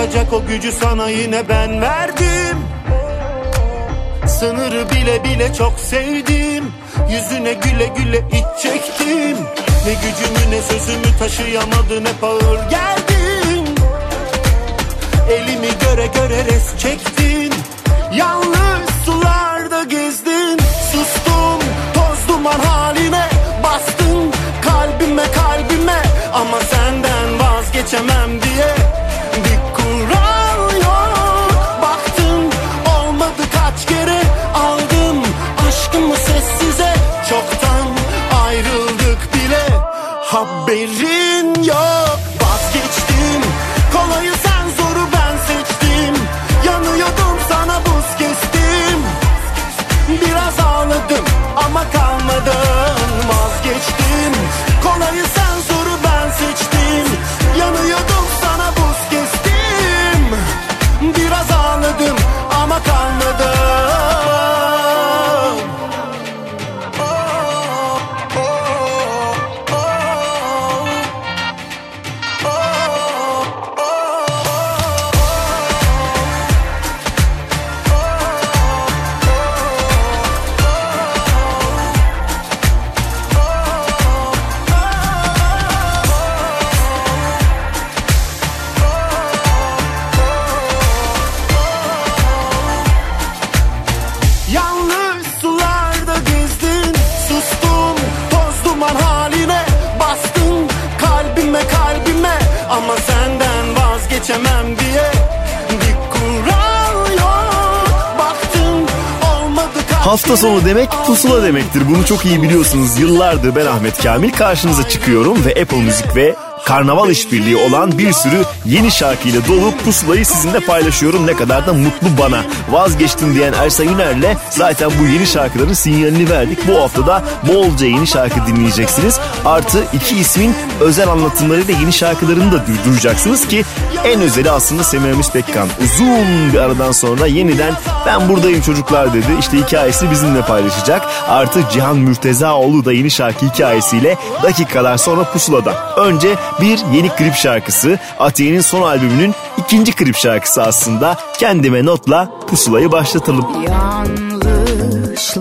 tüketip atacak o gücü sana yine ben verdim. Sınırı bile bile çok sevdim. Yüzüne güle güle iç çektim. Ne gücümü ne sözümü taşıyamadın hep ağır geldin. Elimi göre göre res çektin. Yalnız sularda gezdin. Sustum toz duman haline Bastın. Kalbime kalbime Ama senden vazgeçemem diye Haberin yok. Vazgeçtim. Kolayı sen zoru ben seçtim. Yanıyordum sana buz kestim. Biraz ağladım ama kalmadım Hafta sonu demek pusula demektir. Bunu çok iyi biliyorsunuz. Yıllardır ben Ahmet Kamil karşınıza çıkıyorum ve Apple Müzik ve Karnaval işbirliği olan bir sürü yeni şarkıyla dolu pusulayı sizinle paylaşıyorum. Ne kadar da mutlu bana. Vazgeçtim diyen Ersa Yüner'le zaten bu yeni şarkıların sinyalini verdik. Bu hafta da bolca yeni şarkı dinleyeceksiniz. Artı iki ismin özel anlatımlarıyla yeni şarkılarını da du- duyacaksınız ki en özeli aslında Semiramis Pekkan. Uzun bir aradan sonra yeniden ben buradayım çocuklar dedi. İşte hikayesini bizimle paylaşacak. Artı Cihan Mürtezaoğlu da yeni şarkı hikayesiyle dakikalar sonra pusulada. Önce bir yeni klip şarkısı Atiye'nin son albümünün ikinci klip şarkısı aslında. Kendime notla pusulayı başlatalım. Yanlışlar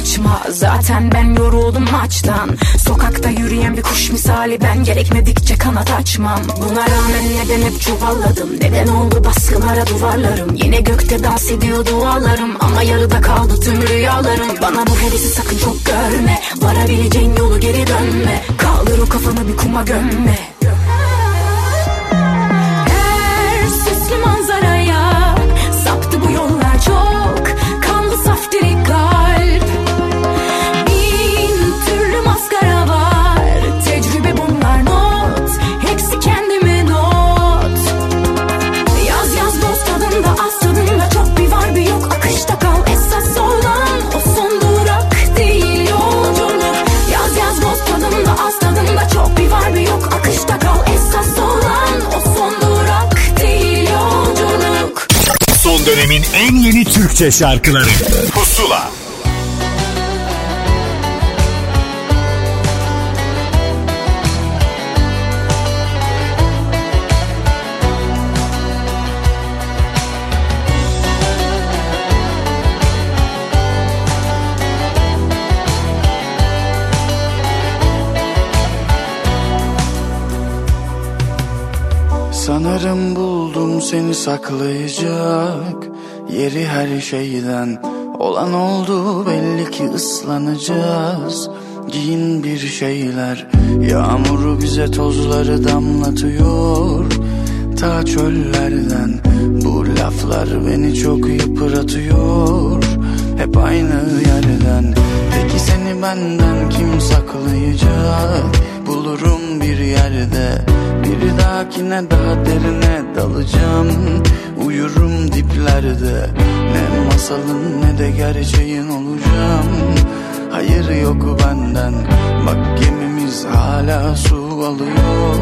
sayfaları açma Zaten ben yoruldum maçtan. Sokakta yürüyen bir kuş misali Ben gerekmedikçe kanat açmam. Buna rağmen neden hep çuvalladım? Neden oldu baskılara duvarlarım? Yine gökte dans ediyor dualarım Ama yarıda kaldı tüm rüyalarım. Bana bu hevesi sakın çok görme. Varabileceğin yolu geri dönme. Kaldır o kafanı bir kuma gömme dönemin en yeni Türkçe şarkıları. Pusula. Sanırım seni saklayacak. Yeri her şeyden Olan oldu belli ki ıslanacağız. Giyin bir şeyler Yağmuru bize tozları damlatıyor. Ta çöllerden Bu laflar beni çok yıpratıyor. Hep aynı yerden Peki seni benden kim saklayacak? Bulurum bir yerde Bir dahakine daha derine dalacağım. Uyurum diplerde. Ne masalın ne de gerçeğin olacağım. Hayır yok benden. Bak gemimiz hala su alıyor.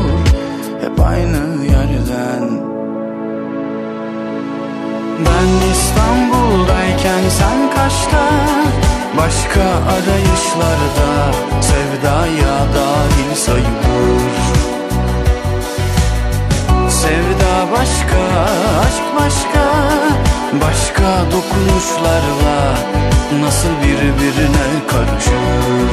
Hep aynı yerden. Ben İstanbul'dayken sen kaçta? Başka arayışlarda Sevdaya dahil sayılır Sevda başka, aşk başka Başka dokunuşlarla Nasıl birbirine karışır?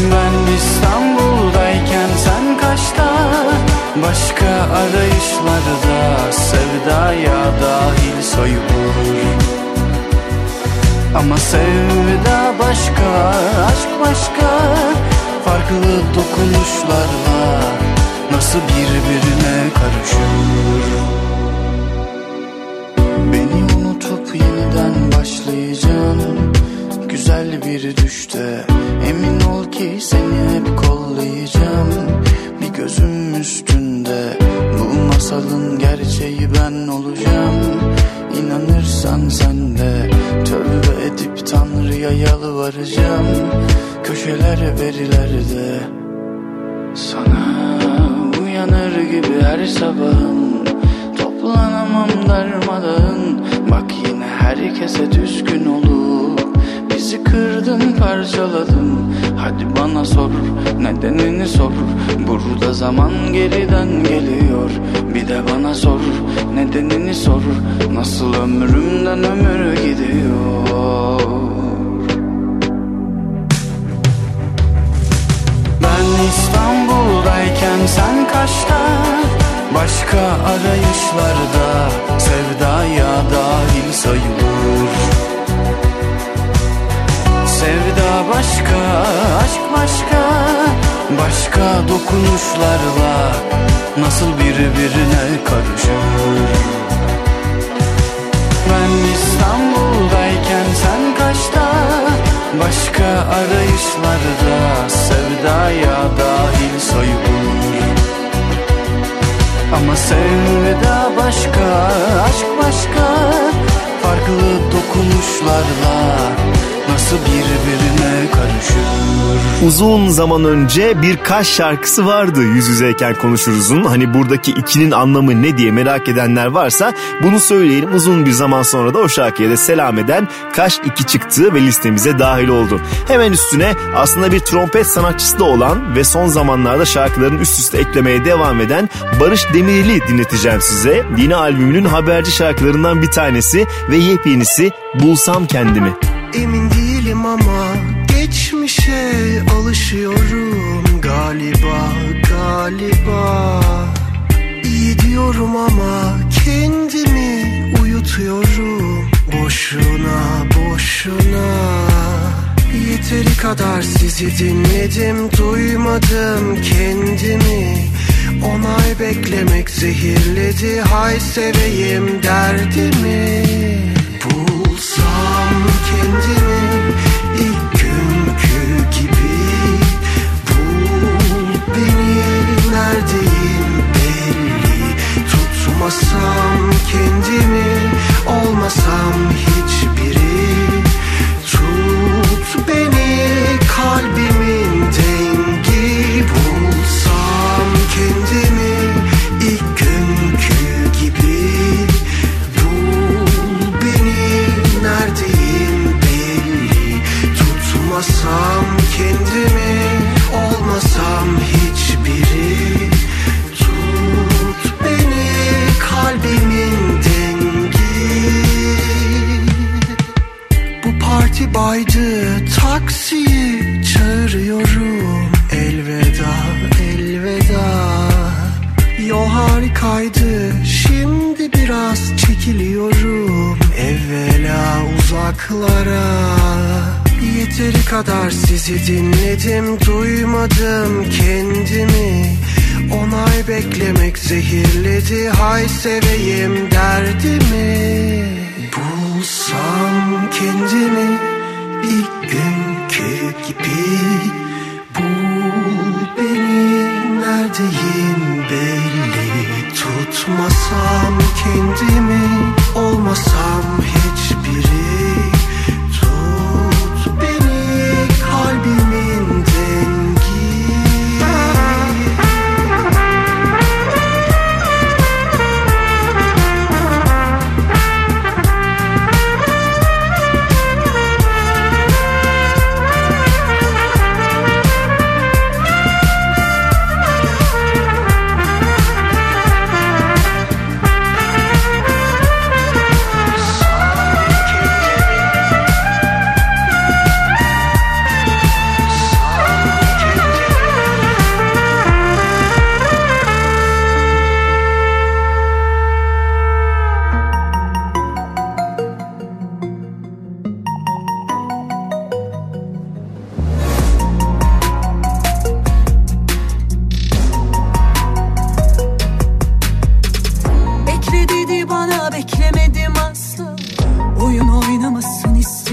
Ben İstanbul'dayken sen kaçta Başka arayışlarda sevdaya dahil sayılır. Ama sevda başka, aşk başka Farklı dokunuşlarla nasıl birbirine karışır Beni unutup yeniden başlayacağım Güzel bir düşte Emin ol ki seni hep kollayacağım. Bir gözüm üstünde Bu masalın gerçeği ben olacağım. İnanırsan sen de Tövbe edip Tanrı'ya yalvaracağım. Köşeler verilerde Sana uyanır gibi her sabahın Toplanamam darmadağın. Bak yine herkese düzgün olup Bizi kırdın parçaladın. Hadi bana sor nedenini sor. Burada zaman geriden geliyor. Bir de bana sor nedenini sor. Nasıl ömrümden ömür gidiyor? Ben İstanbul'dayken sen kaçta? Başka arayışlarda Sevdaya dahil sayılır. Sevda başka, aşk başka Başka dokunuşlarla Nasıl birbirine karışır? Ben kaçta Başka arayışlarda Sevdaya dahil sayılır Ama sevda başka, aşk başka Farklı dokunuşlarla Nasıl birbirine karışır Uzun zaman önce bir kaş şarkısı vardı yüz yüzeyken konuşuruzun. Hani buradaki ikinin anlamı ne diye merak edenler varsa bunu söyleyelim. Uzun bir zaman sonra da o şarkıya da selam eden Kaş 2 çıktı ve listemize dahil oldu. Hemen üstüne aslında bir trompet sanatçısı da olan ve son zamanlarda şarkıların üst üste eklemeye devam eden Barış Demirel'i dinleteceğim size. Yine albümünün haberci şarkılarından bir tanesi ve yepyenisi Bulsam Kendimi. Emin değilim ama geçmişe alışıyorum galiba galiba. İyi diyorum ama kendimi uyutuyorum boşuna boşuna. Yeteri kadar sizi dinledim duymadım kendimi. Onay beklemek zehirledi hay seveyim derdimi Tutmasam kendimi olmasam hiçbiri baydı taksiyi çağırıyorum. Elveda elveda. Yo harikaydı şimdi biraz çekiliyorum. Evvela uzaklara. Yeteri kadar sizi dinledim duymadım kendimi. Onay beklemek zehirledi hay seveyim derdimi. Bulsam kendimi gibi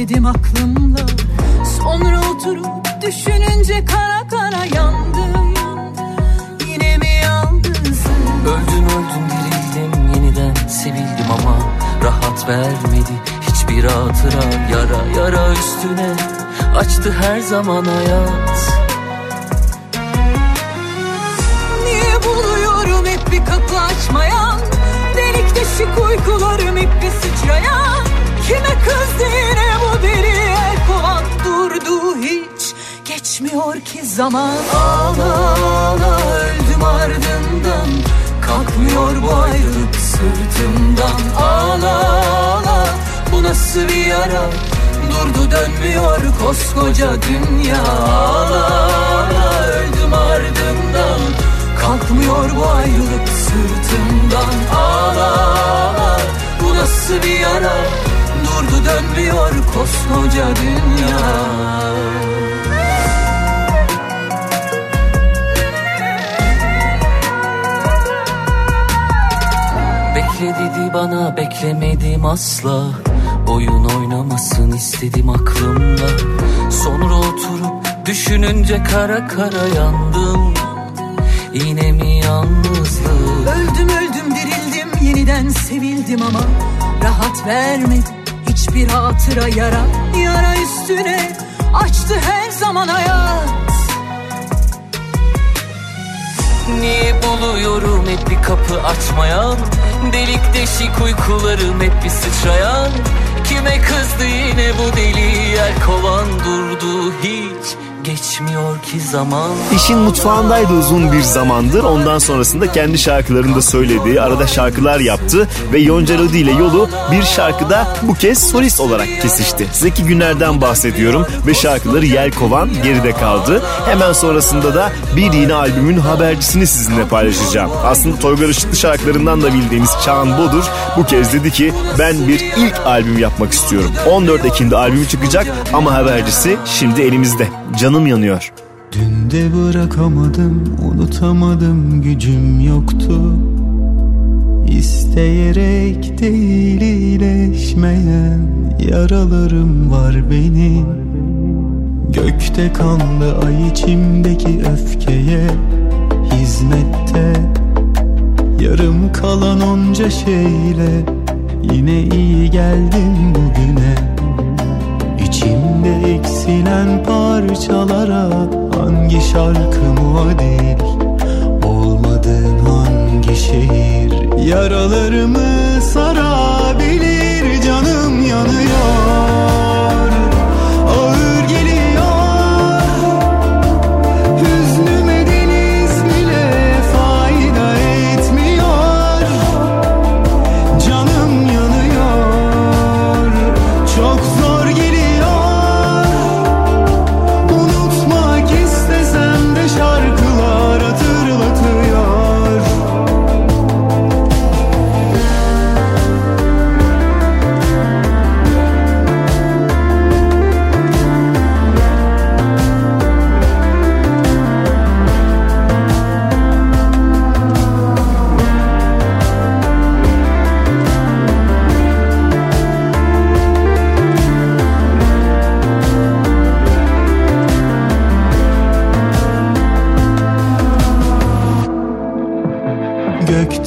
istedim aklımla. Sonra oturup düşününce kara kara yandım Yine mi yalnızım? Öldüm öldüm dirildim yeniden sevildim ama rahat vermedi hiçbir hatıra. Yara yara üstüne açtı her zaman hayat. Niye buluyorum hep bir kapı açmayan? Delik deşik uykularım hep bir sıçrayan. Kime kızdı yine Geçmiyor ki zaman ağla ağla öldüm ardından. Kalkmıyor bu ayrılık sırtımdan. Ağla ağla Bu nasıl bir yara? Durdu dönmüyor koskoca dünya. Ağla ağla öldüm ardından. Kalkmıyor bu ayrılık sırtımdan. Ağla ağla Bu nasıl bir yara? Durdu dönmüyor koskoca dünya Bekle dedi bana beklemedim asla. Oyun oynamasın istedim aklımla Sonra oturup düşününce kara kara yandım. Yine mi yalnızlık? Öldüm öldüm dirildim. Yeniden sevildim ama Rahat vermedi hiçbir hatıra yara Yara üstüne. Açtı her zaman hayat. Niye buluyorum hep bir kapı açmayan Delik deşik uykularım hep bir sıçrayan. Kime kızdı yine bu deli yer kovan durdu hiç geçmiyor ki zaman İşin mutfağındaydı uzun bir zamandır. Ondan sonrasında kendi şarkılarını da söyledi. Arada şarkılar yaptı ve Yonca Rodi ile yolu bir şarkıda bu kez solist olarak kesişti. Zeki Günler'den bahsediyorum ve şarkıları Yelkovan geride kaldı. Hemen sonrasında da bir yeni albümün habercisini sizinle paylaşacağım. Aslında Toygar Işıklı şarkılarından da bildiğimiz Çağan Bodur bu kez dedi ki ben bir ilk albüm yapmak istiyorum. 14 Ekim'de albümü çıkacak ama habercisi şimdi elimizde. Canım yanıyor. Dün de bırakamadım, unutamadım, gücüm yoktu. İsteyerek değil iyileşmeyen yaralarım var benim. Gökte kanlı ay içimdeki öfkeye hizmette. Yarım kalan onca şeyle yine iyi geldim bugüne. İçimde eksilen parçalara hangi şarkı muadil? Olmadığın hangi şehir? Yaralarımı sarabilir Canım yanıyor. Ağır geliyor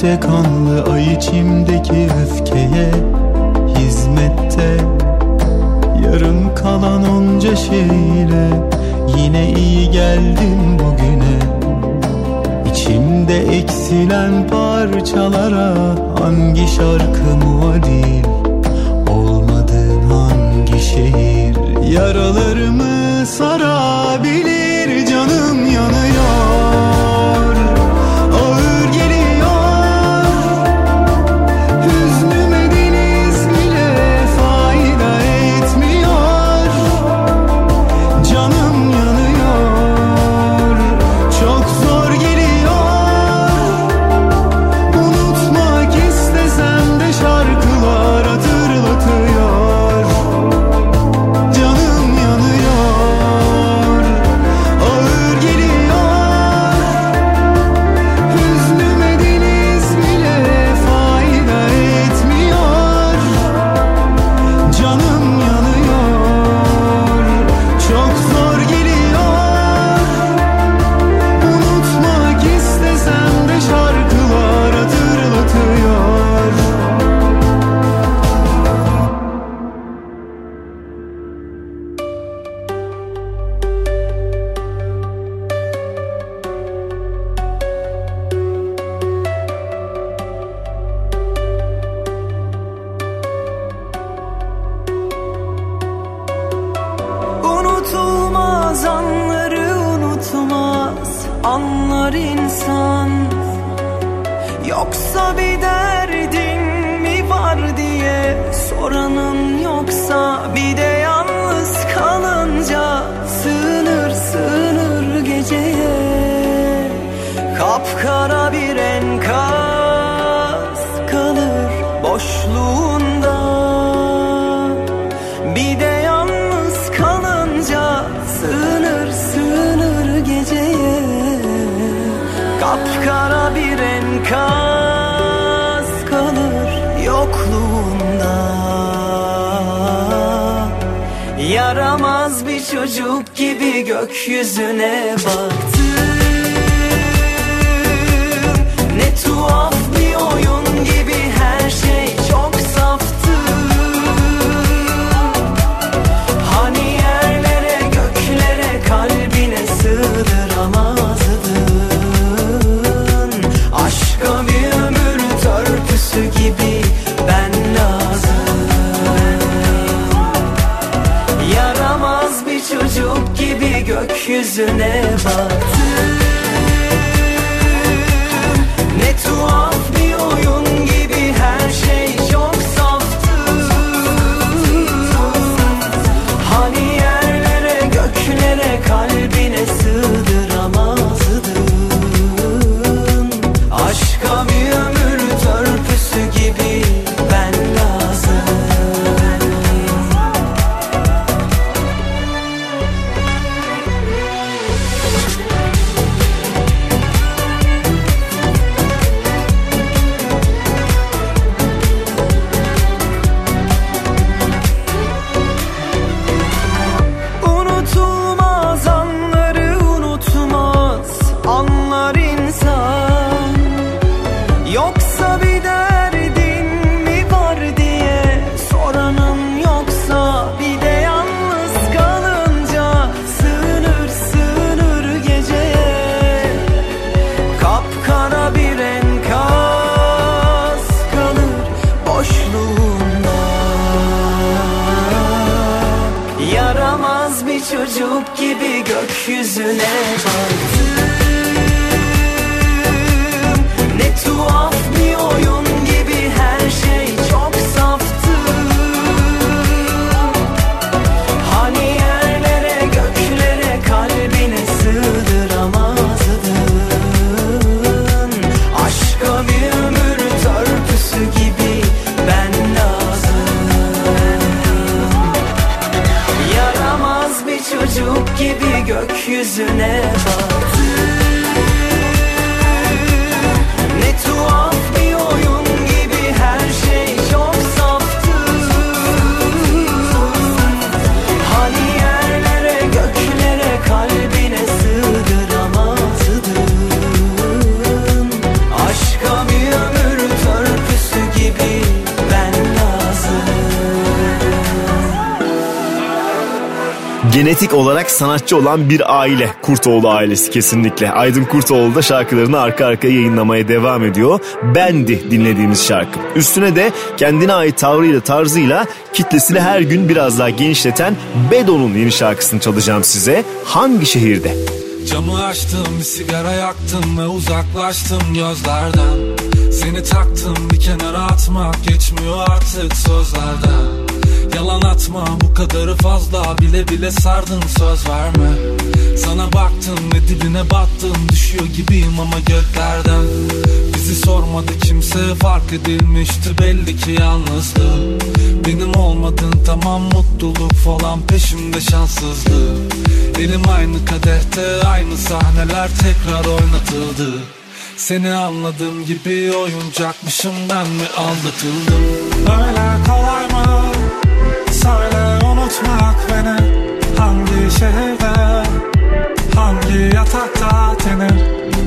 Gökte kanlı ay içimdeki öfkeye hizmette Yarım kalan onca şeyle yine iyi geldim bugüne. İçimde eksilen parçalara hangi şarkı muadil? Olmadığın hangi şehir? Yaralarımı sarabilir gibi gökyüzüne madness Genetik olarak sanatçı olan bir aile. Kurtoğlu ailesi kesinlikle. Aydın Kurtoğlu da şarkılarını arka arkaya yayınlamaya devam ediyor. Bendi dinlediğimiz şarkı. Üstüne de kendine ait tavrıyla tarzıyla kitlesini her gün biraz daha genişleten Bedo'nun yeni şarkısını çalacağım size. Hangi şehirde? Camı açtım bir sigara yaktım ve uzaklaştım gözlerden Seni taktım bir kenara atmak geçmiyor artık sözlerden Yalan atma bu kadarı fazla. Bile bile sardın söz verme. Sana baktım ve dibine battım. Düşüyor gibiyim ama göklerden. Bizi sormadı kimse fark edilmişti belli ki yalnızdı. Benim olmadın tamam mutluluk falan peşimde şanssızlık Elim aynı kadehte aynı sahneler tekrar oynatıldı. Seni anladığım gibi oyuncakmışım ben mi aldatıldım? Öyle kolay? Söyle unutmak beni. Hangi şehirde Hangi yatakta tenin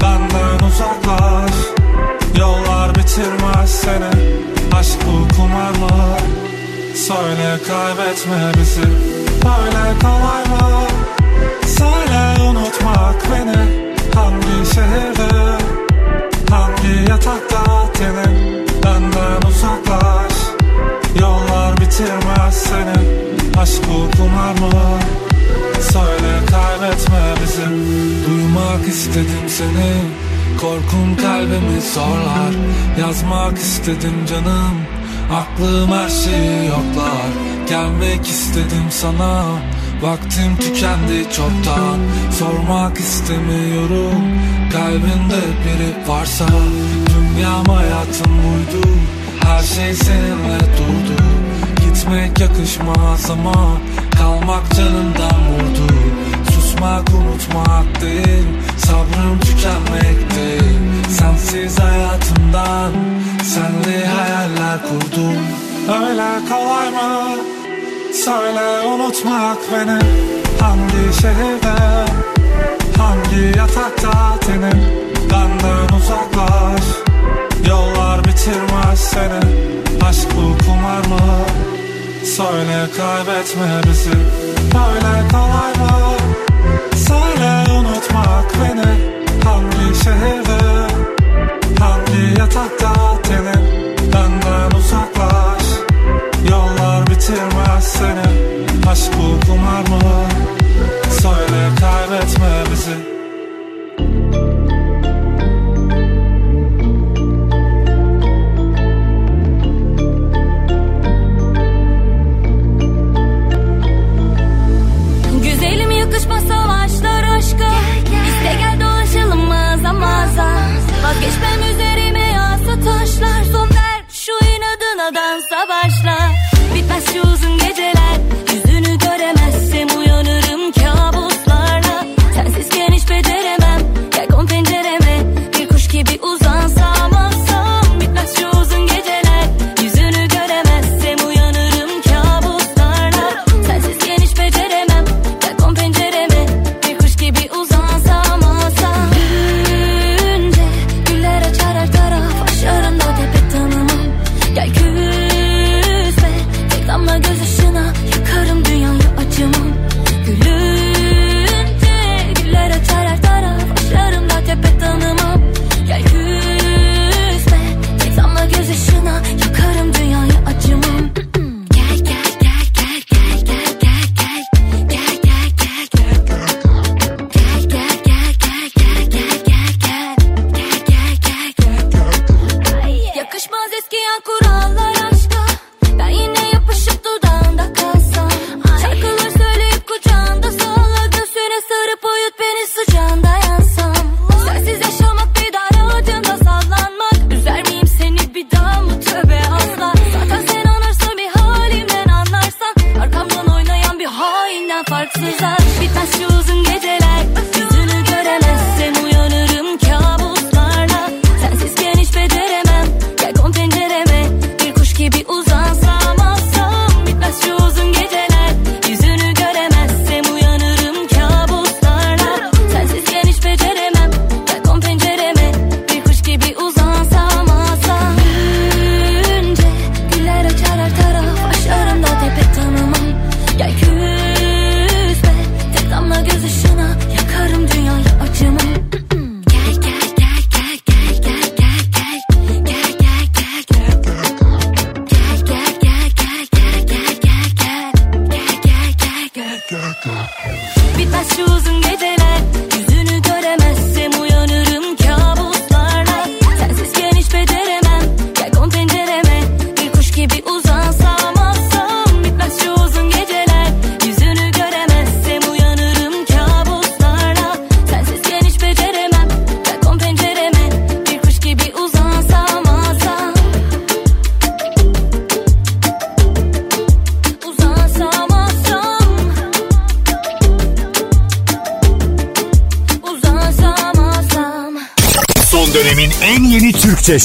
Benden uzaklaş Yollar bitirmez seni. Aşk bu kumar mı? Söyle kaybetme bizi. Böyle kolay mı? Söyle unutmak beni. Hangi şehirde Hangi yatakta tenin Benden Aşk bu kumar mı? Söyle kaybetme bizi Duymak istedim seni. Korkum kalbimi zorlar. Yazmak istedim canım. Aklım her şeyi yoklar. Gelmek istedim sana. Vaktim tükendi çoktan. Sormak istemiyorum. Kalbinde biri varsa. Dünyam hayatım buydu Her şey seninle durdu Gitmek yakışmaz ama Kalmak canımdan vurdu Susmak unutmak değil Sabrım tükenmekte Sensiz hayatımdan Senle hayaller kurdum. Öyle kolay mı? Söyle unutmak beni. Hangi şehirde Hangi yatakta tenin Benden uzaklaş Yollar bitirmez seni. Aşk bu kumar mı? Söyle kaybetme bizi. Böyle kolay mı? Söyle unutmak beni. Hangi şehirde? Hangi yatakta tenin Benden uzaklaş. Yollar bitirmez seni. Aşk bu kumar mı? Söyle kabusa başlar savaş.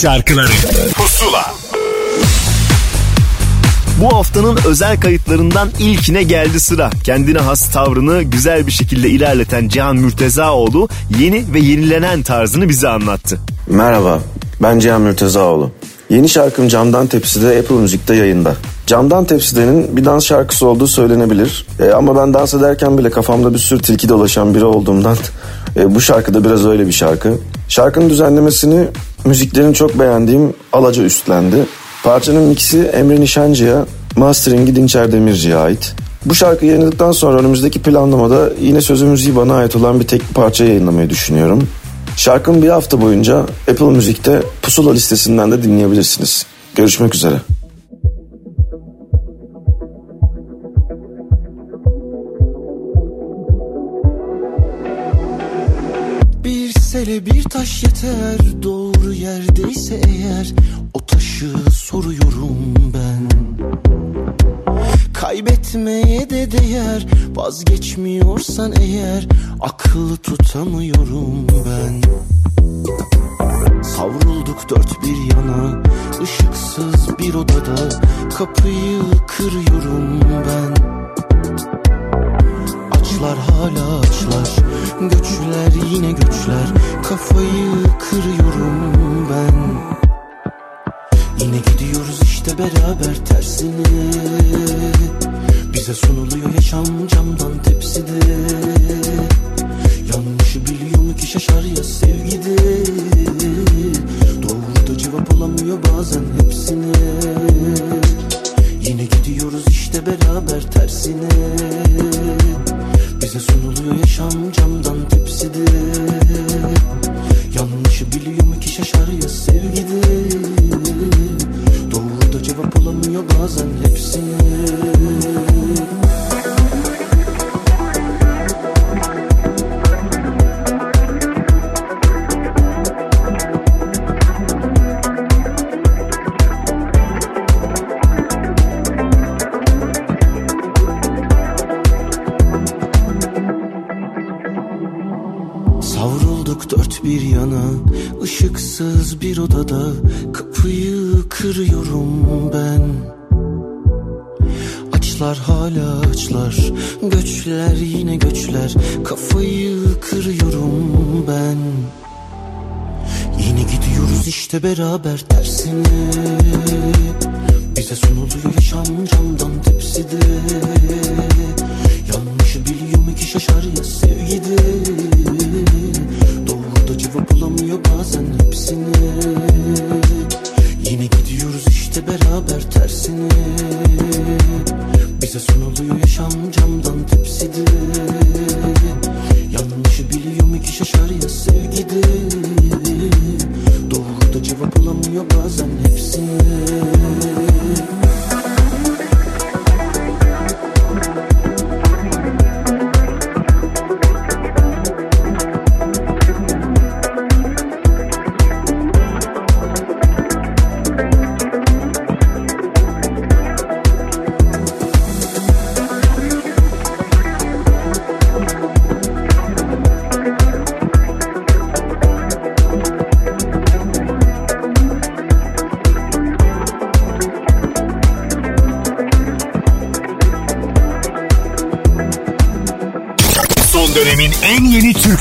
Şarkıları Pusula Bu haftanın özel kayıtlarından ilkine geldi sıra. Kendine has tavrını güzel bir şekilde ilerleten Cihan Mürtezaoğlu yeni ve yenilenen tarzını bize anlattı. Merhaba, ben Cihan Mürtezaoğlu. Yeni şarkım Camdan Tepsi'de Apple Müzik'te yayında. Camdan Tepsi'de'nin bir dans şarkısı olduğu söylenebilir. E, ama ben dans ederken bile kafamda bir sürü tilki dolaşan biri olduğumdan e, bu şarkı da biraz öyle bir şarkı. Şarkının düzenlemesini müziklerini çok beğendiğim Alaca üstlendi. Parçanın mixi Emre Nişancı'ya, masteringi Dinçer Demirci'ye ait. Bu şarkı yayınladıktan sonra önümüzdeki planlamada yine sözü müziği bana ait olan bir tek parça yayınlamayı düşünüyorum. Şarkımı bir hafta boyunca Apple Müzik'te Pusula listesinden de dinleyebilirsiniz. Görüşmek üzere. Bir sele bir taş yeter Doğru yerdeyse eğer O taşı soruyorum ben. Kaybetmeye de değer Vazgeçmiyorsan eğer Akıllı tutamıyorum ben. Savrulduk dört bir yana ışıksız bir odada Kapıyı kırıyorum ben. Açlar hala açlar Göçler yine göçler Kafayı kırıyorum ben. Yine gidiyoruz işte beraber tersine. Bize sunuluyor yaşam camdan tepside. Yanlışı biliyor mu ki şaşar ya sevgide? Doğru da cevap olamıyor bazen hepsine. Yine gidiyoruz işte beraber tersine Bize sunuluyor yaşam camdan tepside Yanlışı biliyor mu ki şaşar ya sevgide Doğru da cevap olamıyor bazen hepsine bir yana ışıksız bir odada Kapıyı kırıyorum ben. Açlar hala açlar Göçler yine göçler Kafayı kırıyorum ben. Yine gidiyoruz işte beraber tersine. Bize sunuluyor yaşam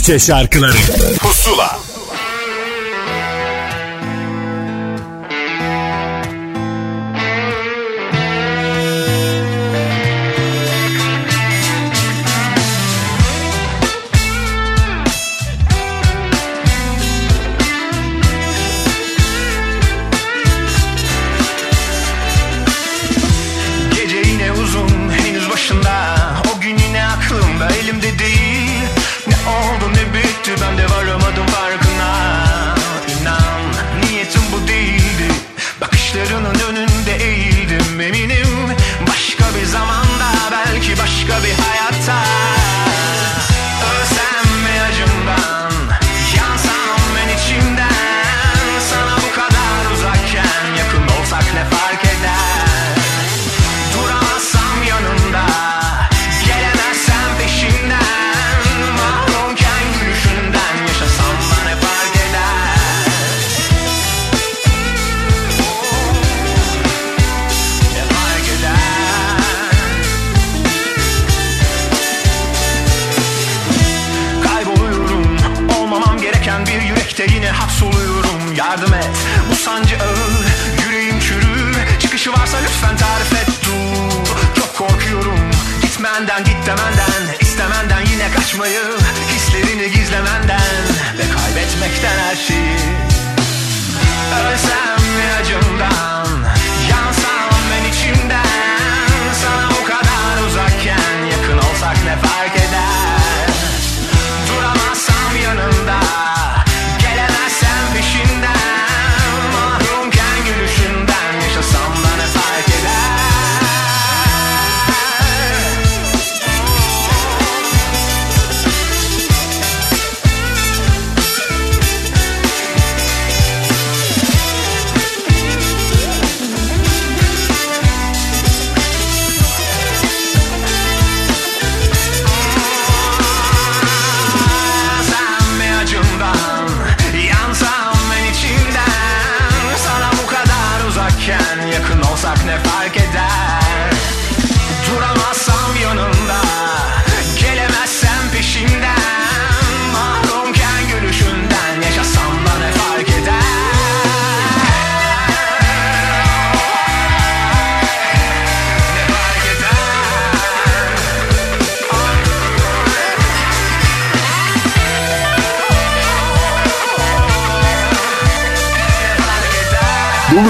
Türkçe şarkıları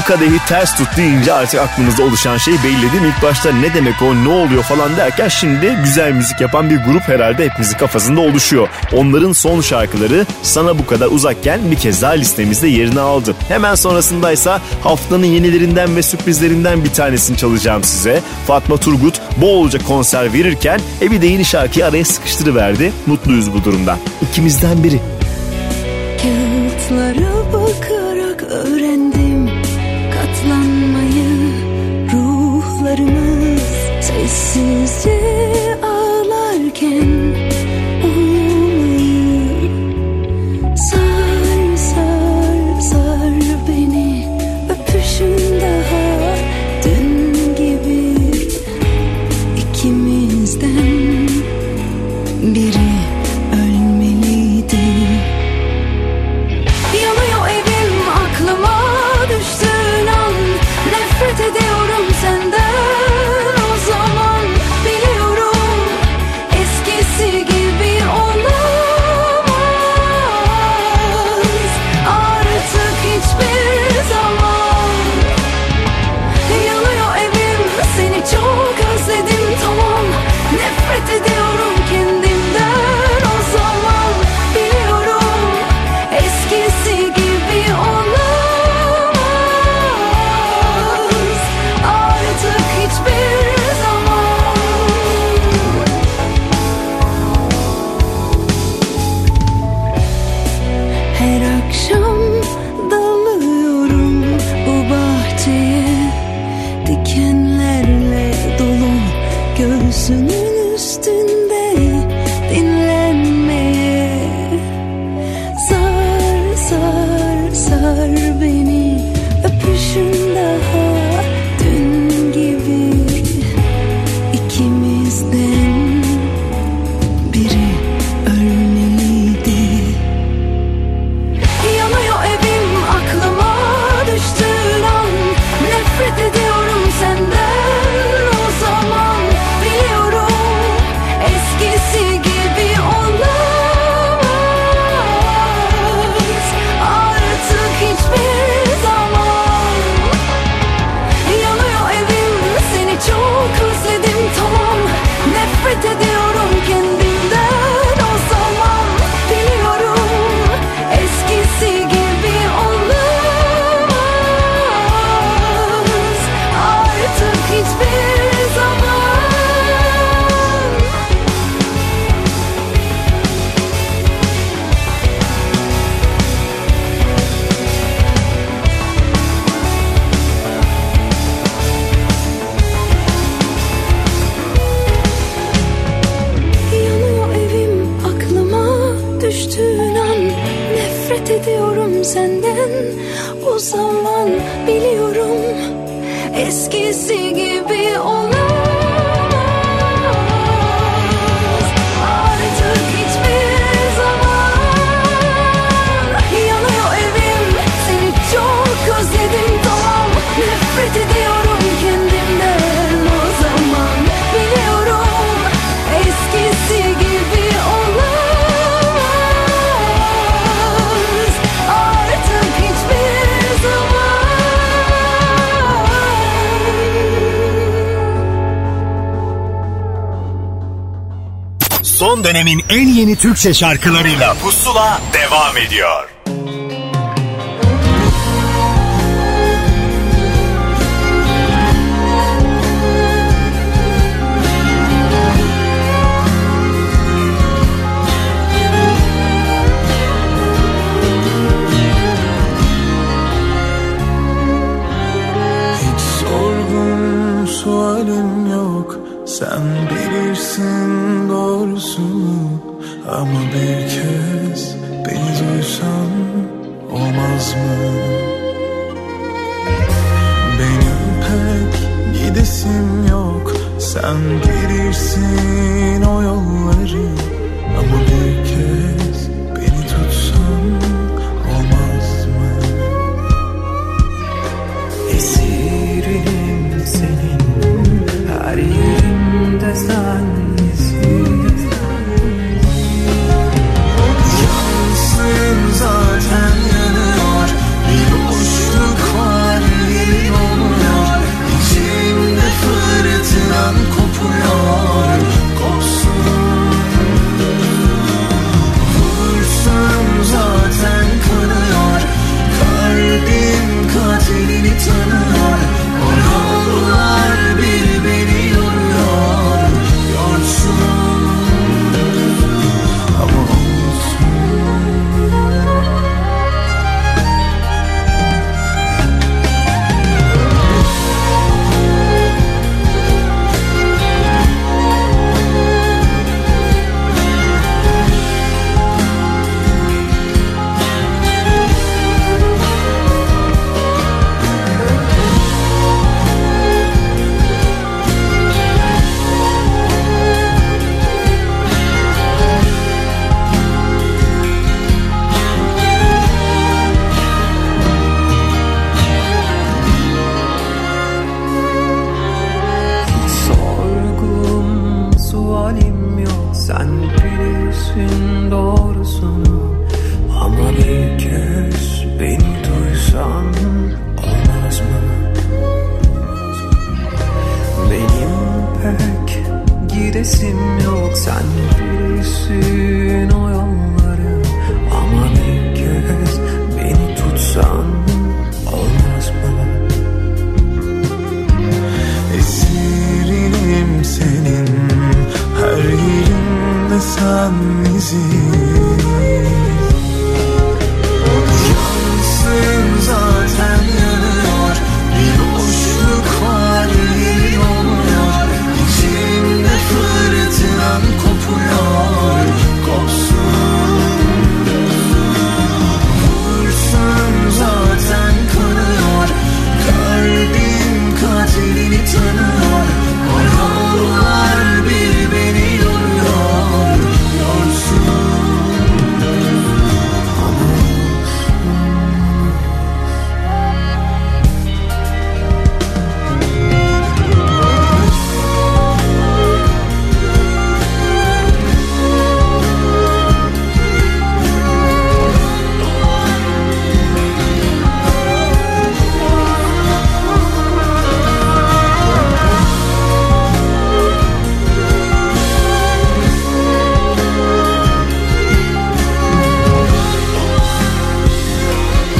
kadehi ters tut deyince artık aklınızda oluşan şey belli değil mi? İlk başta ne demek o ne oluyor falan derken şimdi güzel müzik yapan bir grup herhalde hepimizin kafasında oluşuyor. Onların son şarkıları sana bu kadar uzakken bir kez daha listemizde yerini aldı. Hemen sonrasındaysa haftanın yenilerinden ve sürprizlerinden bir tanesini çalacağım size. Fatma Turgut bolca konser verirken e bir de yeni şarkıyı araya sıkıştırıverdi. Mutluyuz bu durumdan. İkimizden biri. Kağıtlara bakarak 心。事 yeni Türkçe şarkılarıyla Pusula devam ediyor. Hiç sorgun sualim yok Sen gidesim yok. Sen bilirsin o yolları. Ama bir kez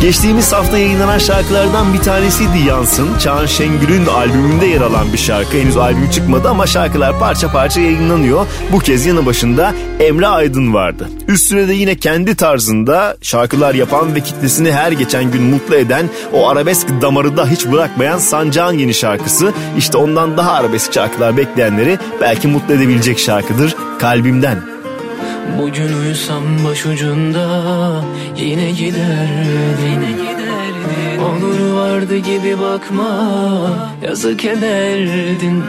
Geçtiğimiz hafta yayınlanan şarkılardan bir tanesiydi Yansın. Çağan Şengül'ün albümünde yer alan bir şarkı. Henüz albüm çıkmadı ama şarkılar parça parça yayınlanıyor. Bu kez yanı başında Emre Aydın vardı. Üstüne de yine kendi tarzında şarkılar yapan ve kitlesini her geçen gün mutlu eden o arabesk damarı da hiç bırakmayan Sancağın yeni şarkısı. İşte ondan daha arabesk şarkılar bekleyenleri belki mutlu edebilecek şarkıdır Kalbimden. Bugün uyusam başucunda yine giderdim. Yine giderdim. Olur vardı gibi bakma yazık ederdin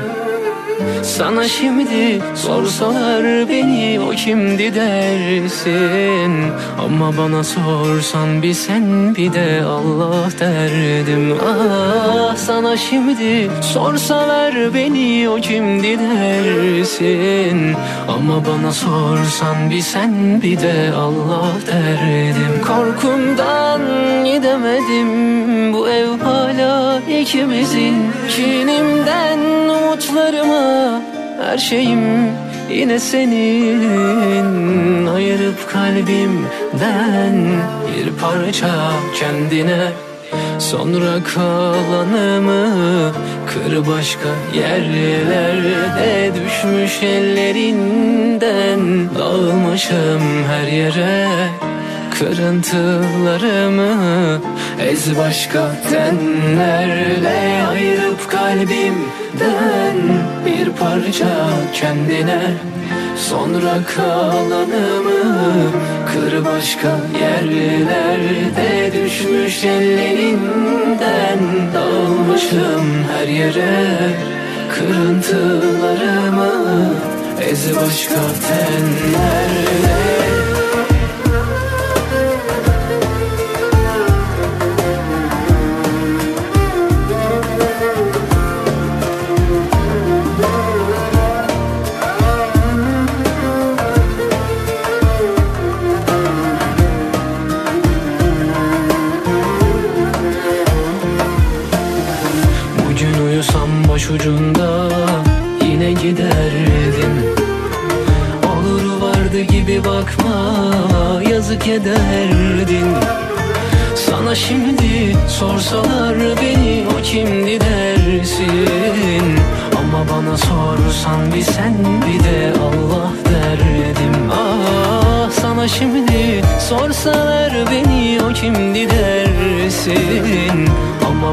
sana şimdi sorsalar beni o kimdi dersin? Ama bana sorsan bir sen bir de Allah derdim. Ah sana şimdi sorsalar beni o kimdi dersin? Ama bana sorsan bir sen bir de Allah derdim. Korkumdan gidemedim bu ev hala ikimizin. Kinimden umutlarıma her şeyim yine senin. Ayırıp kalbimden bir parça kendine. Sonra kalanımı kır başka yerlerde. Düşmüş ellerinden dağılmışım her yere Kırıntılarımı ez başka tenlerle Ayırıp kalbimden bir parça kendine. Sonra kalanımı kır başka yerlerde Düşmüş ellerinden dağılmışım her yere. Kırıntılarımı ez başka tenlerle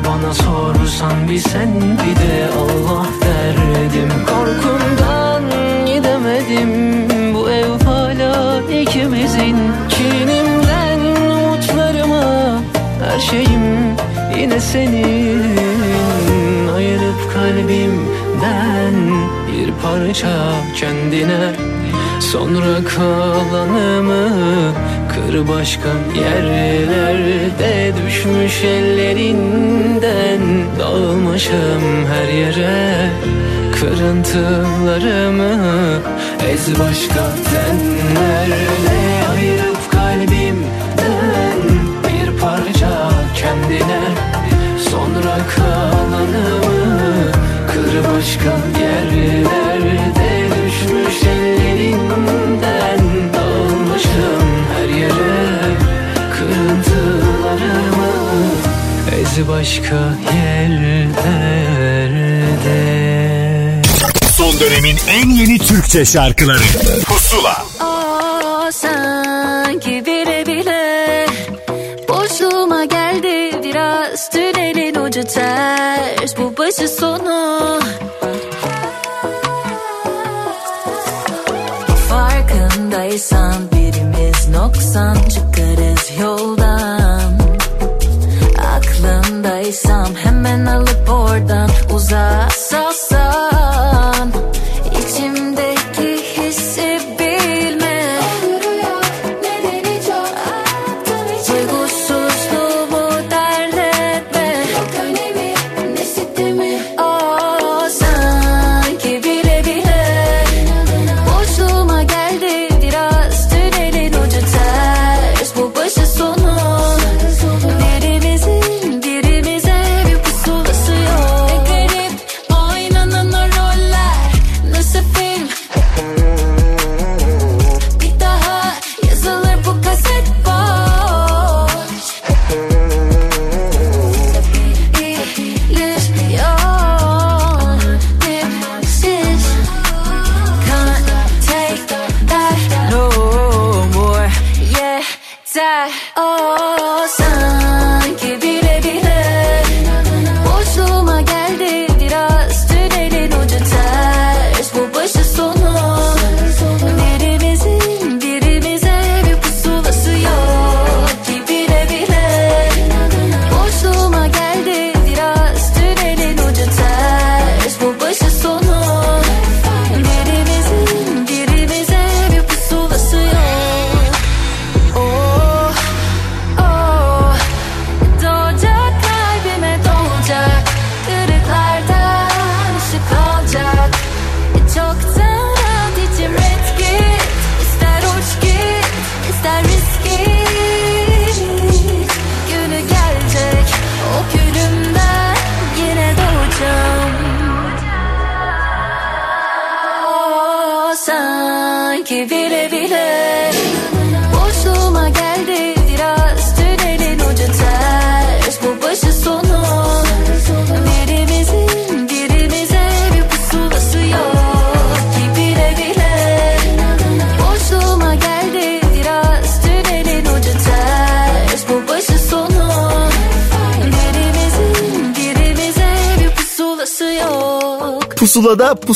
bana sorsan bir sen bir de Allah derdim. Korkumdan gidemedim bu ev hala ikimizin. Kinimden umutlarıma her şeyim yine senin. Ayırıp kalbimden bir parça kendine Sonra kalanımı kır başka yerlerde Düşmüş ellerinden. Dağılmışım her yere Kırıntılarımı. Ez başka tenlerle başka yerlerde. Son dönemin en yeni Türkçe şarkıları. Pusula. Aa, sanki bile bile Boşluğuma geldi biraz. Tünelin ucu ters Bu başı sonu. Farkındaysan birimiz noksan 다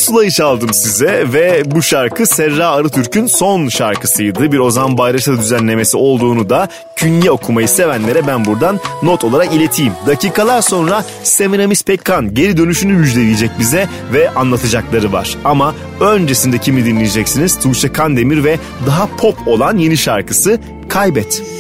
pusulayı çaldım size ve bu şarkı Serra Arıtürk'ün son şarkısıydı. Bir Ozan Bayraş'a düzenlemesi olduğunu da künye okumayı sevenlere ben buradan not olarak ileteyim. Dakikalar sonra Semiramis Pekkan geri dönüşünü müjdeleyecek bize ve anlatacakları var. Ama öncesinde kimi dinleyeceksiniz? Tuğçe Kandemir ve daha pop olan yeni şarkısı Kaybet. Kaybet.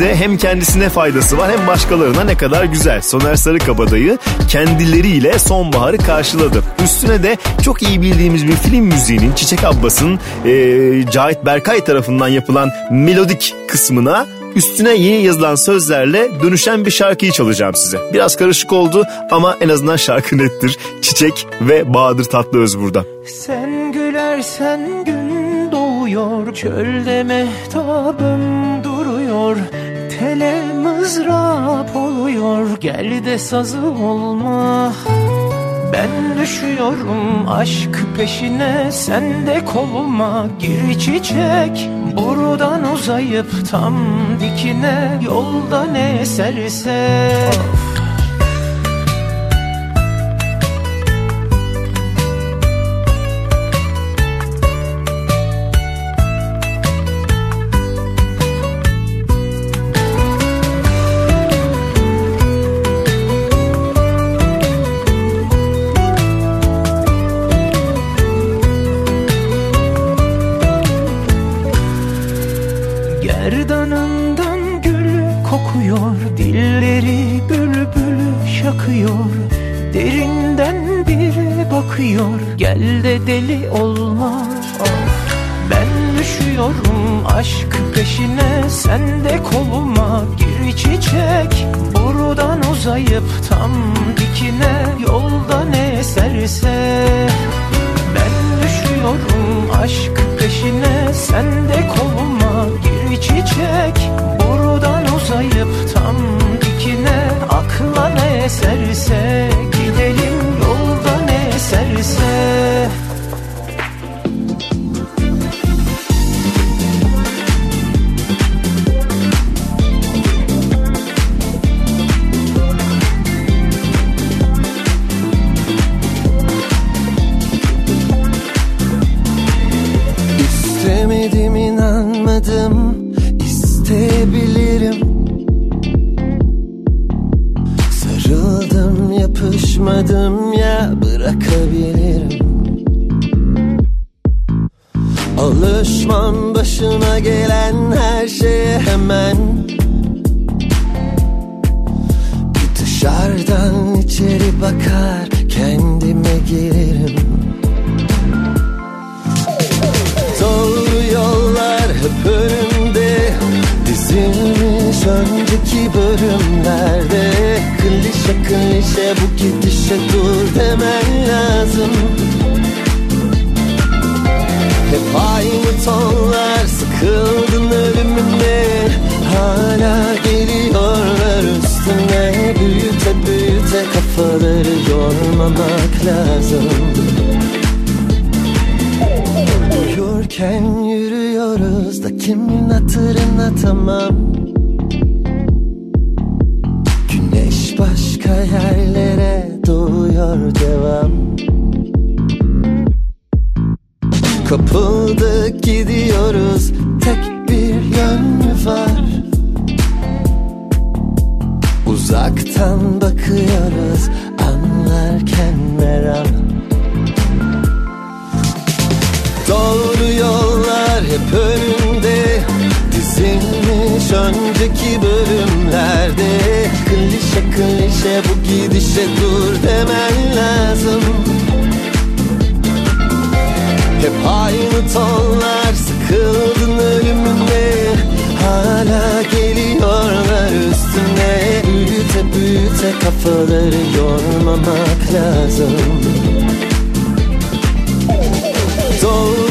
De hem kendisine faydası var hem başkalarına ne kadar güzel. Soner Sarıkabadayı kendileriyle sonbaharı karşıladı. Üstüne de çok iyi bildiğimiz bir film müziğinin Çiçek Abbas'ın e, Cahit Berkay tarafından yapılan melodik kısmına üstüne yeni yazılan sözlerle dönüşen bir şarkıyı çalacağım size. Biraz karışık oldu ama en azından şarkı nettir. Çiçek ve Bahadır Tatlıöz burada. Sen gülersen gün doğuyor Çölde mehtabım duruyor Mızrap oluyor Gel de sazı olma. Ben düşüyorum aşk peşine Sen de koluma gir çiçek Buradan uzayıp tam dikine Yolda ne eserse hep önümde. Dizilmiş önceki bölümlerde. Klişe klişe bu gidişe dur demen lazım. Hep aynı tonlar sıkıldın ölümüne. Hala geliyorlar üstüne. Büyüte büyüte kafaları yormamak lazım. Doğru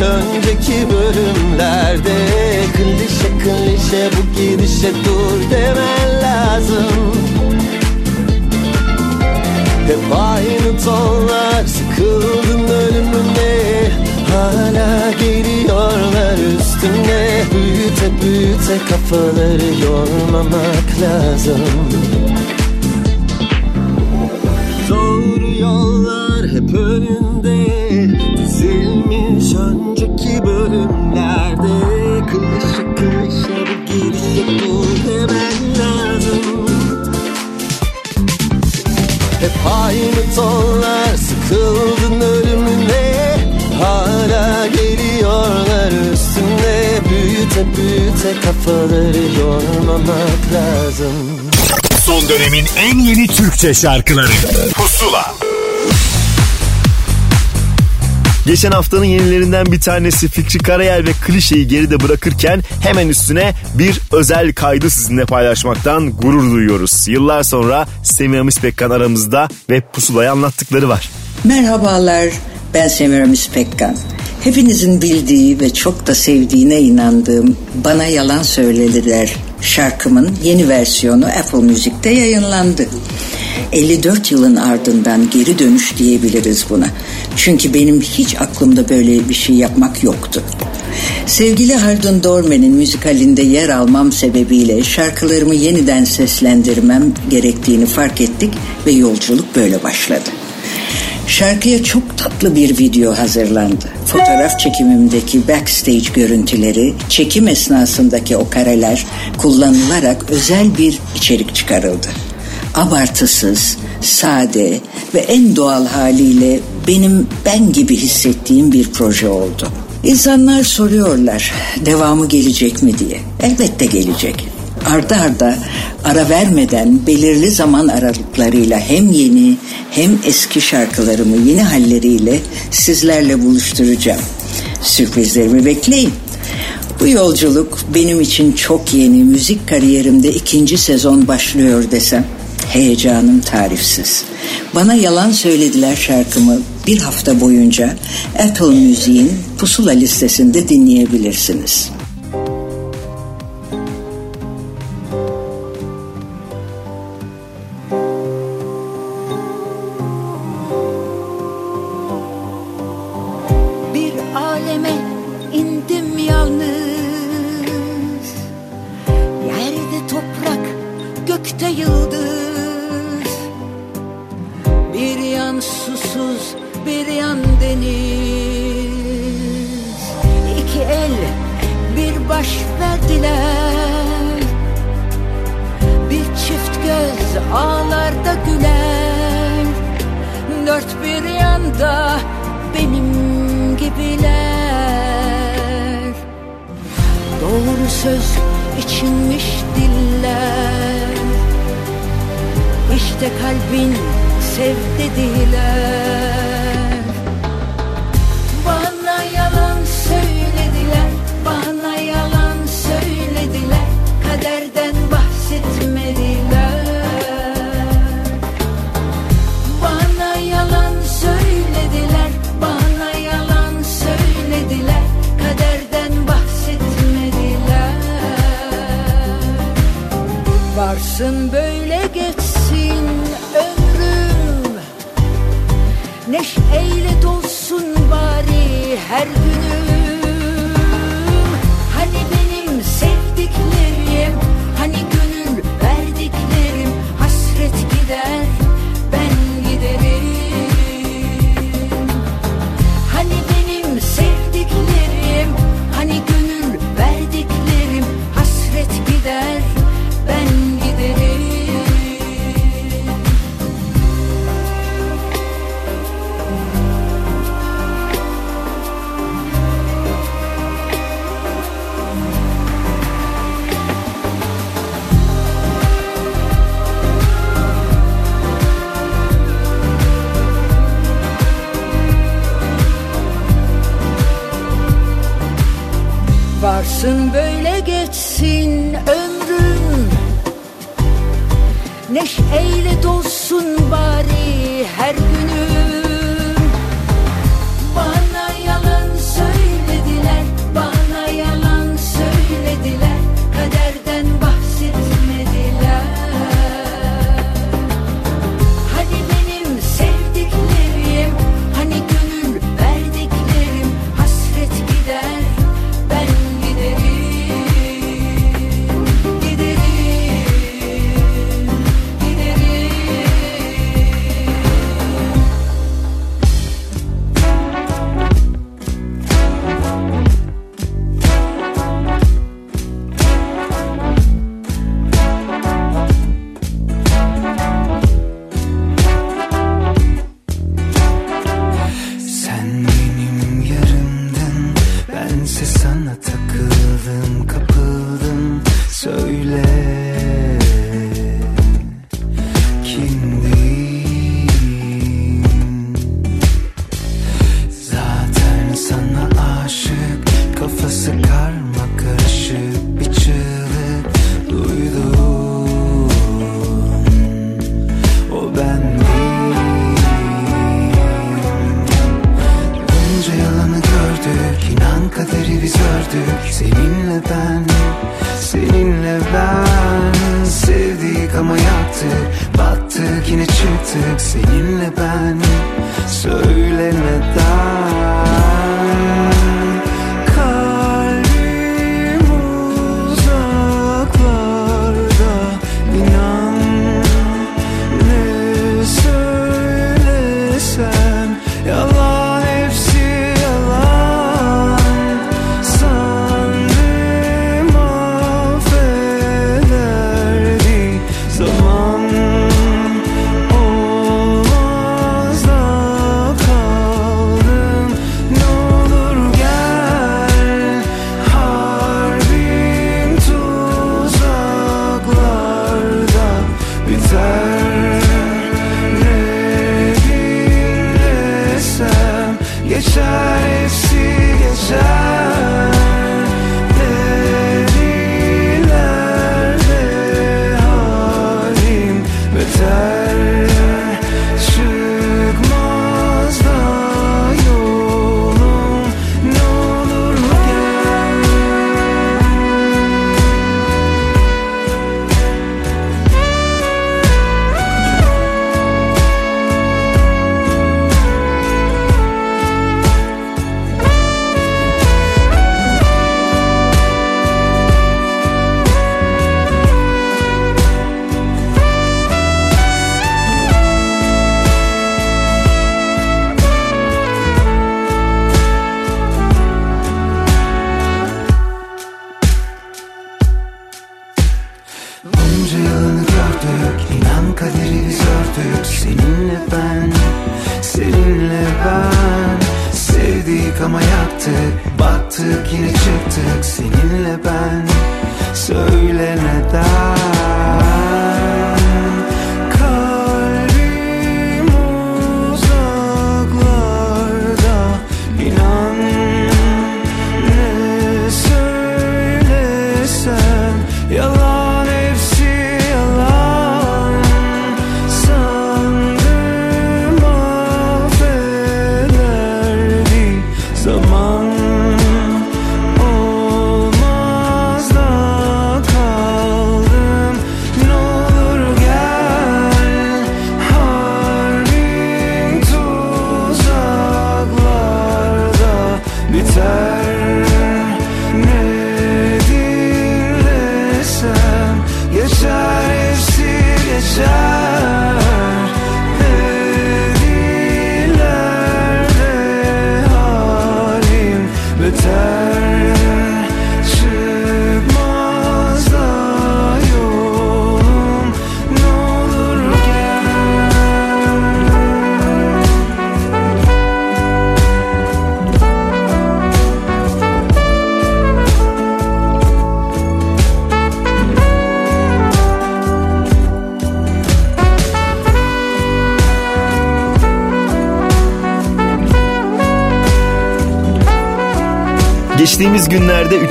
önceki bölümlerde Klişe klişe bu gidişe dur demen lazım. Hep aynı tonlar sıkıldın ölümüne Hala geliyorlar üstüne. Büyüte büyüte kafaları yormamak lazım. Doğru yollar hep önünde Aynı tonlar sıkıldın ölümüne. Hala geliyorlar üstüne. Büyüte büyüte kafaları yormamak lazım. Son dönemin en yeni Türkçe şarkıları. Pusula. Geçen haftanın yenilerinden bir tanesi Fikri Karayel ve klişeyi geride bırakırken hemen üstüne bir özel kaydı sizinle paylaşmaktan gurur duyuyoruz. Yıllar sonra Semiramis Pekkan aramızda ve pusulayı anlattıkları var. Merhabalar, ben Semiramis Pekkan. Hepinizin bildiği ve çok da sevdiğine inandığım Bana Yalan Söylediler şarkımın yeni versiyonu Apple Müzik'te yayınlandı. 54 yılın ardından geri dönüş diyebiliriz buna. Çünkü benim hiç aklımda böyle bir şey yapmak yoktu. Sevgili Hardun Dorman'in müzikalinde yer almam sebebiyle şarkılarımı yeniden seslendirmem gerektiğini fark ettik ve yolculuk böyle başladı. Şarkıya çok tatlı bir video hazırlandı. Fotoğraf çekimimdeki backstage görüntüleri, çekim esnasındaki o kareler kullanılarak özel bir içerik çıkarıldı. Abartısız, sade ve en doğal haliyle benim ben gibi hissettiğim bir proje oldu. İnsanlar soruyorlar devamı gelecek mi diye. Elbette gelecek. Arda arda ara vermeden belirli zaman aralıklarıyla hem yeni hem eski şarkılarımı yeni halleriyle sizlerle buluşturacağım. Sürprizlerimi bekleyin. Bu yolculuk benim için çok yeni müzik kariyerimde ikinci sezon başlıyor desem heyecanım tarifsiz. Bana yalan söylediler şarkımı bir hafta boyunca Apple Müziğin pusula listesinde dinleyebilirsiniz. Varsın böyle geçsin ömrüm Neşeyle dolsun bari her günüm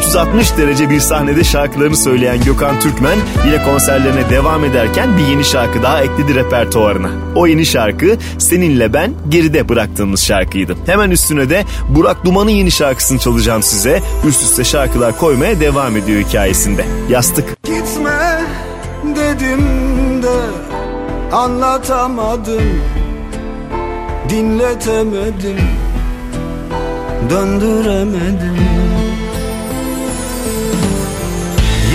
360 derece bir sahnede şarkılarını söyleyen Gökhan Türkmen yine konserlerine devam ederken bir yeni şarkı daha ekledi repertuarına. O yeni şarkı Seninle Ben Geride bıraktığımız şarkıydı. Hemen üstüne de Burak Duman'ın yeni şarkısını çalacağım size. Üst üste şarkılar koymaya devam ediyor hikayesinde. Yastık. Gitme dedim de anlatamadım Dinletemedim döndüremedim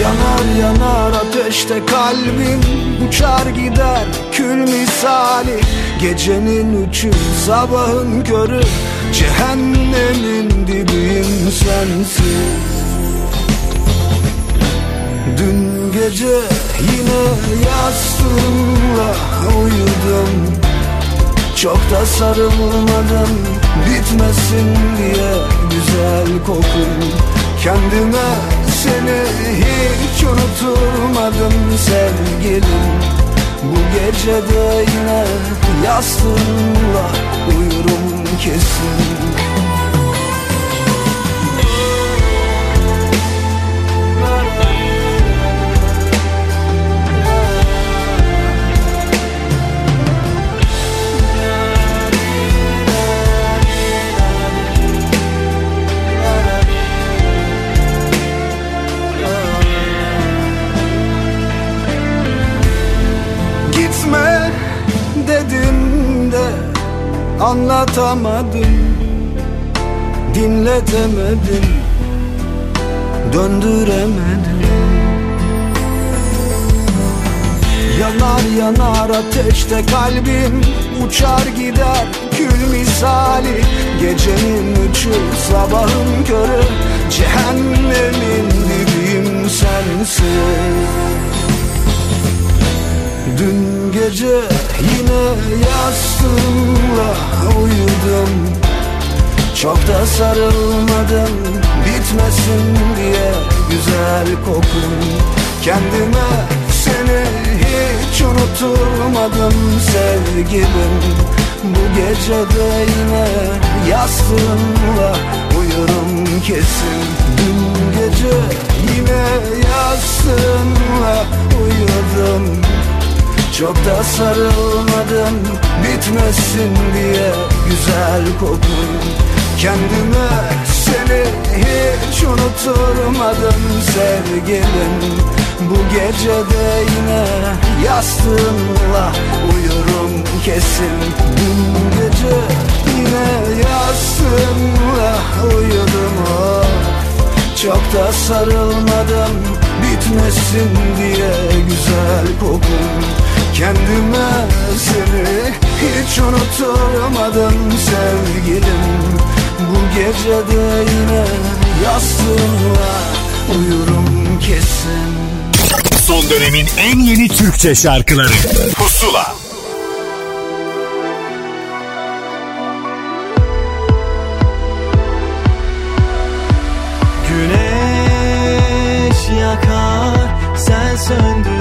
Yanar yanar ateşte kalbim Uçar gider kül misali. Gecenin üçü sabahın körü Cehennemin dibiyim sensiz. Dün gece yine yastığımla uyudum. Çok da sarılmadım bitmesin diye güzel kokun. Kendime seni hiç unutmadım sevgilim. Bu gece de yine yastığımla uyurum kesin anlatamadım Dinletemedim döndüremedim. Yanar yanar ateşte kalbim Uçar gider kül misali. Gecenin üçü sabahın körü Cehennemin dibiyim sensin Dün gece yine yastığımla uyudum. Çok da sarılmadım bitmesin diye güzel kokun. Kendime seni hiç unutmadım sevgilim. Bu gece de yine yastığımla uyurum kesin. Dün gece yine yastığımla uyudum çok da sarılmadım bitmesin diye güzel kokun Kendime seni hiç unutturmadım sevgilim. Bu gece de yine yastığımla uyurum kesin. Dün gece yine yastığımla uyudum. Oh. Çok da sarılmadım bitmesin diye güzel kokun Kendime seni hiç unutamadım sevgilim. Bu gece de yine yastığımla uyurum kesin. Son dönemin en yeni Türkçe şarkıları. Pusula. Güneş yakar sen söndürür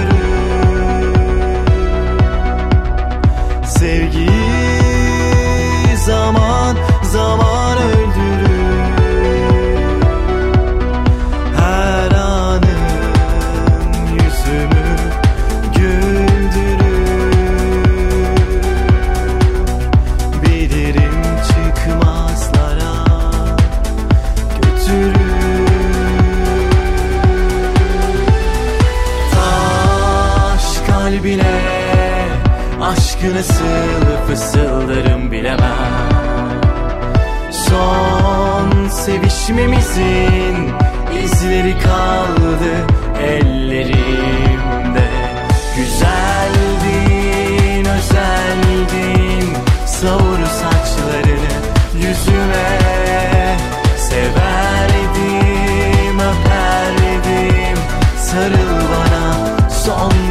fısıldarım bilemem. Son sevişmemizin izleri kaldı ellerimde. Güzeldin, özeldin savur saçlarını yüzüme. Severdim, öperdim sarıl bana son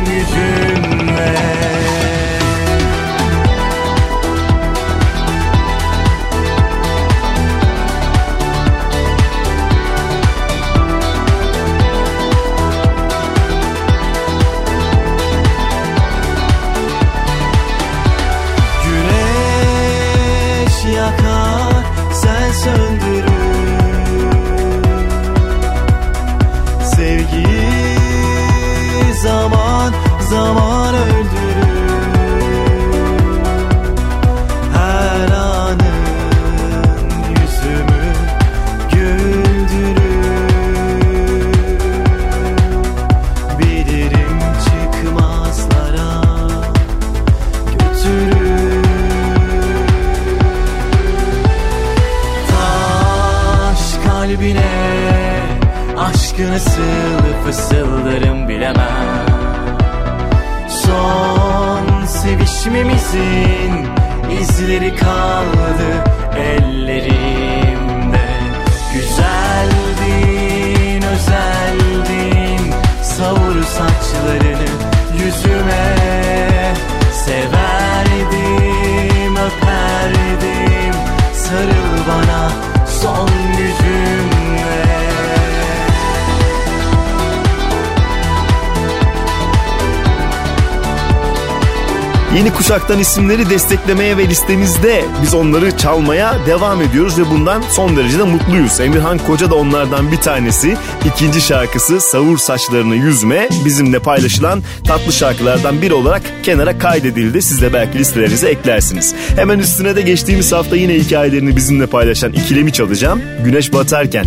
aşkı nasıl fısıldarım bilemem. Son sevişmemizin izleri kaldı ellerimde. Güzeldin, özeldin savur saçlarını yüzüme. Severdim, öperdim sarıl bana son gücümle Yeni kuşaktan isimleri desteklemeye ve listemizde biz onları çalmaya devam ediyoruz ve bundan son derece de mutluyuz. Emirhan Koca da onlardan bir tanesi. İkinci şarkısı Savur Saçlarını Yüzme bizimle paylaşılan tatlı şarkılardan biri olarak kenara kaydedildi. Siz de belki listelerinize eklersiniz. Hemen üstüne de geçtiğimiz hafta yine hikayelerini bizimle paylaşan ikilemi çalacağım. Güneş batarken.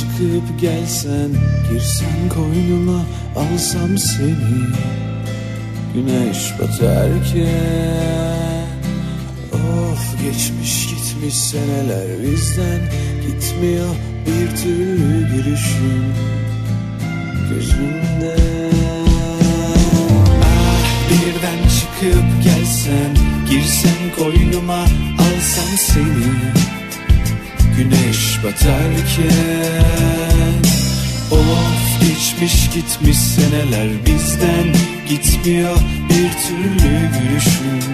Çıkıp gelsen Girsen koynuma alsam seni. Güneş batarken Of geçmiş gitmiş seneler bizden. Gitmiyor bir türlü gülüşün Gözümde Ah birden çıkıp gelsen Girsen koynuma alsam seni Güneş batarken. Of geçmiş gitmiş seneler bizden Gitmiyor. Bir türlü gülüşün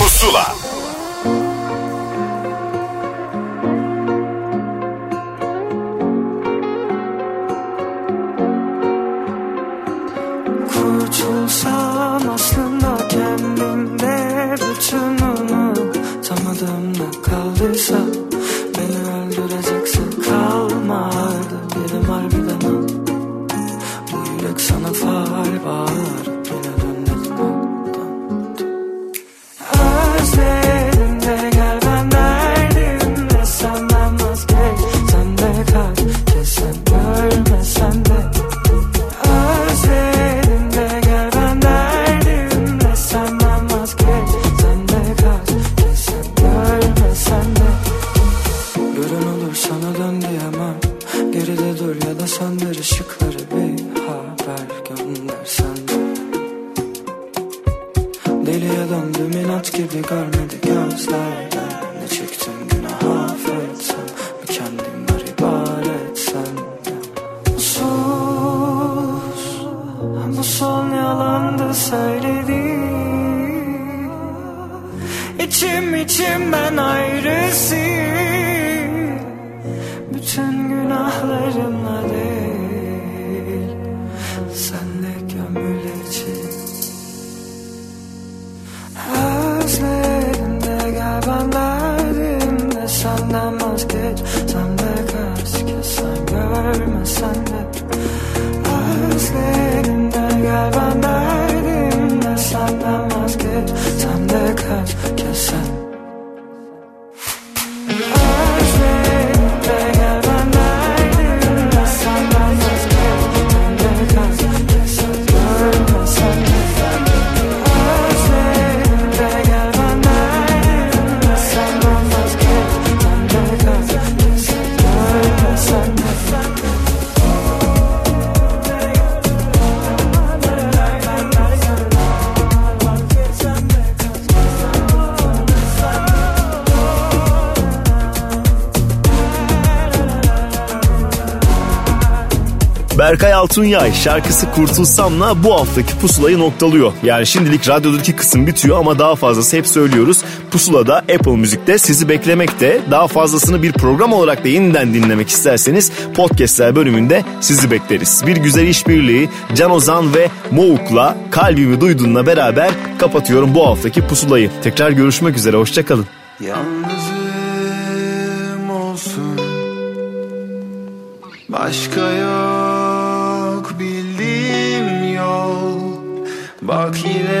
Berkay Altunyay şarkısı Kurtulsam'la bu haftaki pusulayı noktalıyor. Yani şimdilik radyodaki kısım bitiyor ama daha fazlası hep söylüyoruz. Pusula'da Apple Müzik'te sizi beklemekte. Daha fazlasını bir program olarak da yeniden dinlemek isterseniz podcastler bölümünde sizi bekleriz. Bir güzel işbirliği Can Ozan ve Mouk'la kalbimi duyduğunla beraber kapatıyorum bu haftaki pusulayı. Tekrar görüşmek üzere hoşçakalın. Yalnızım olsun Başka Bak yine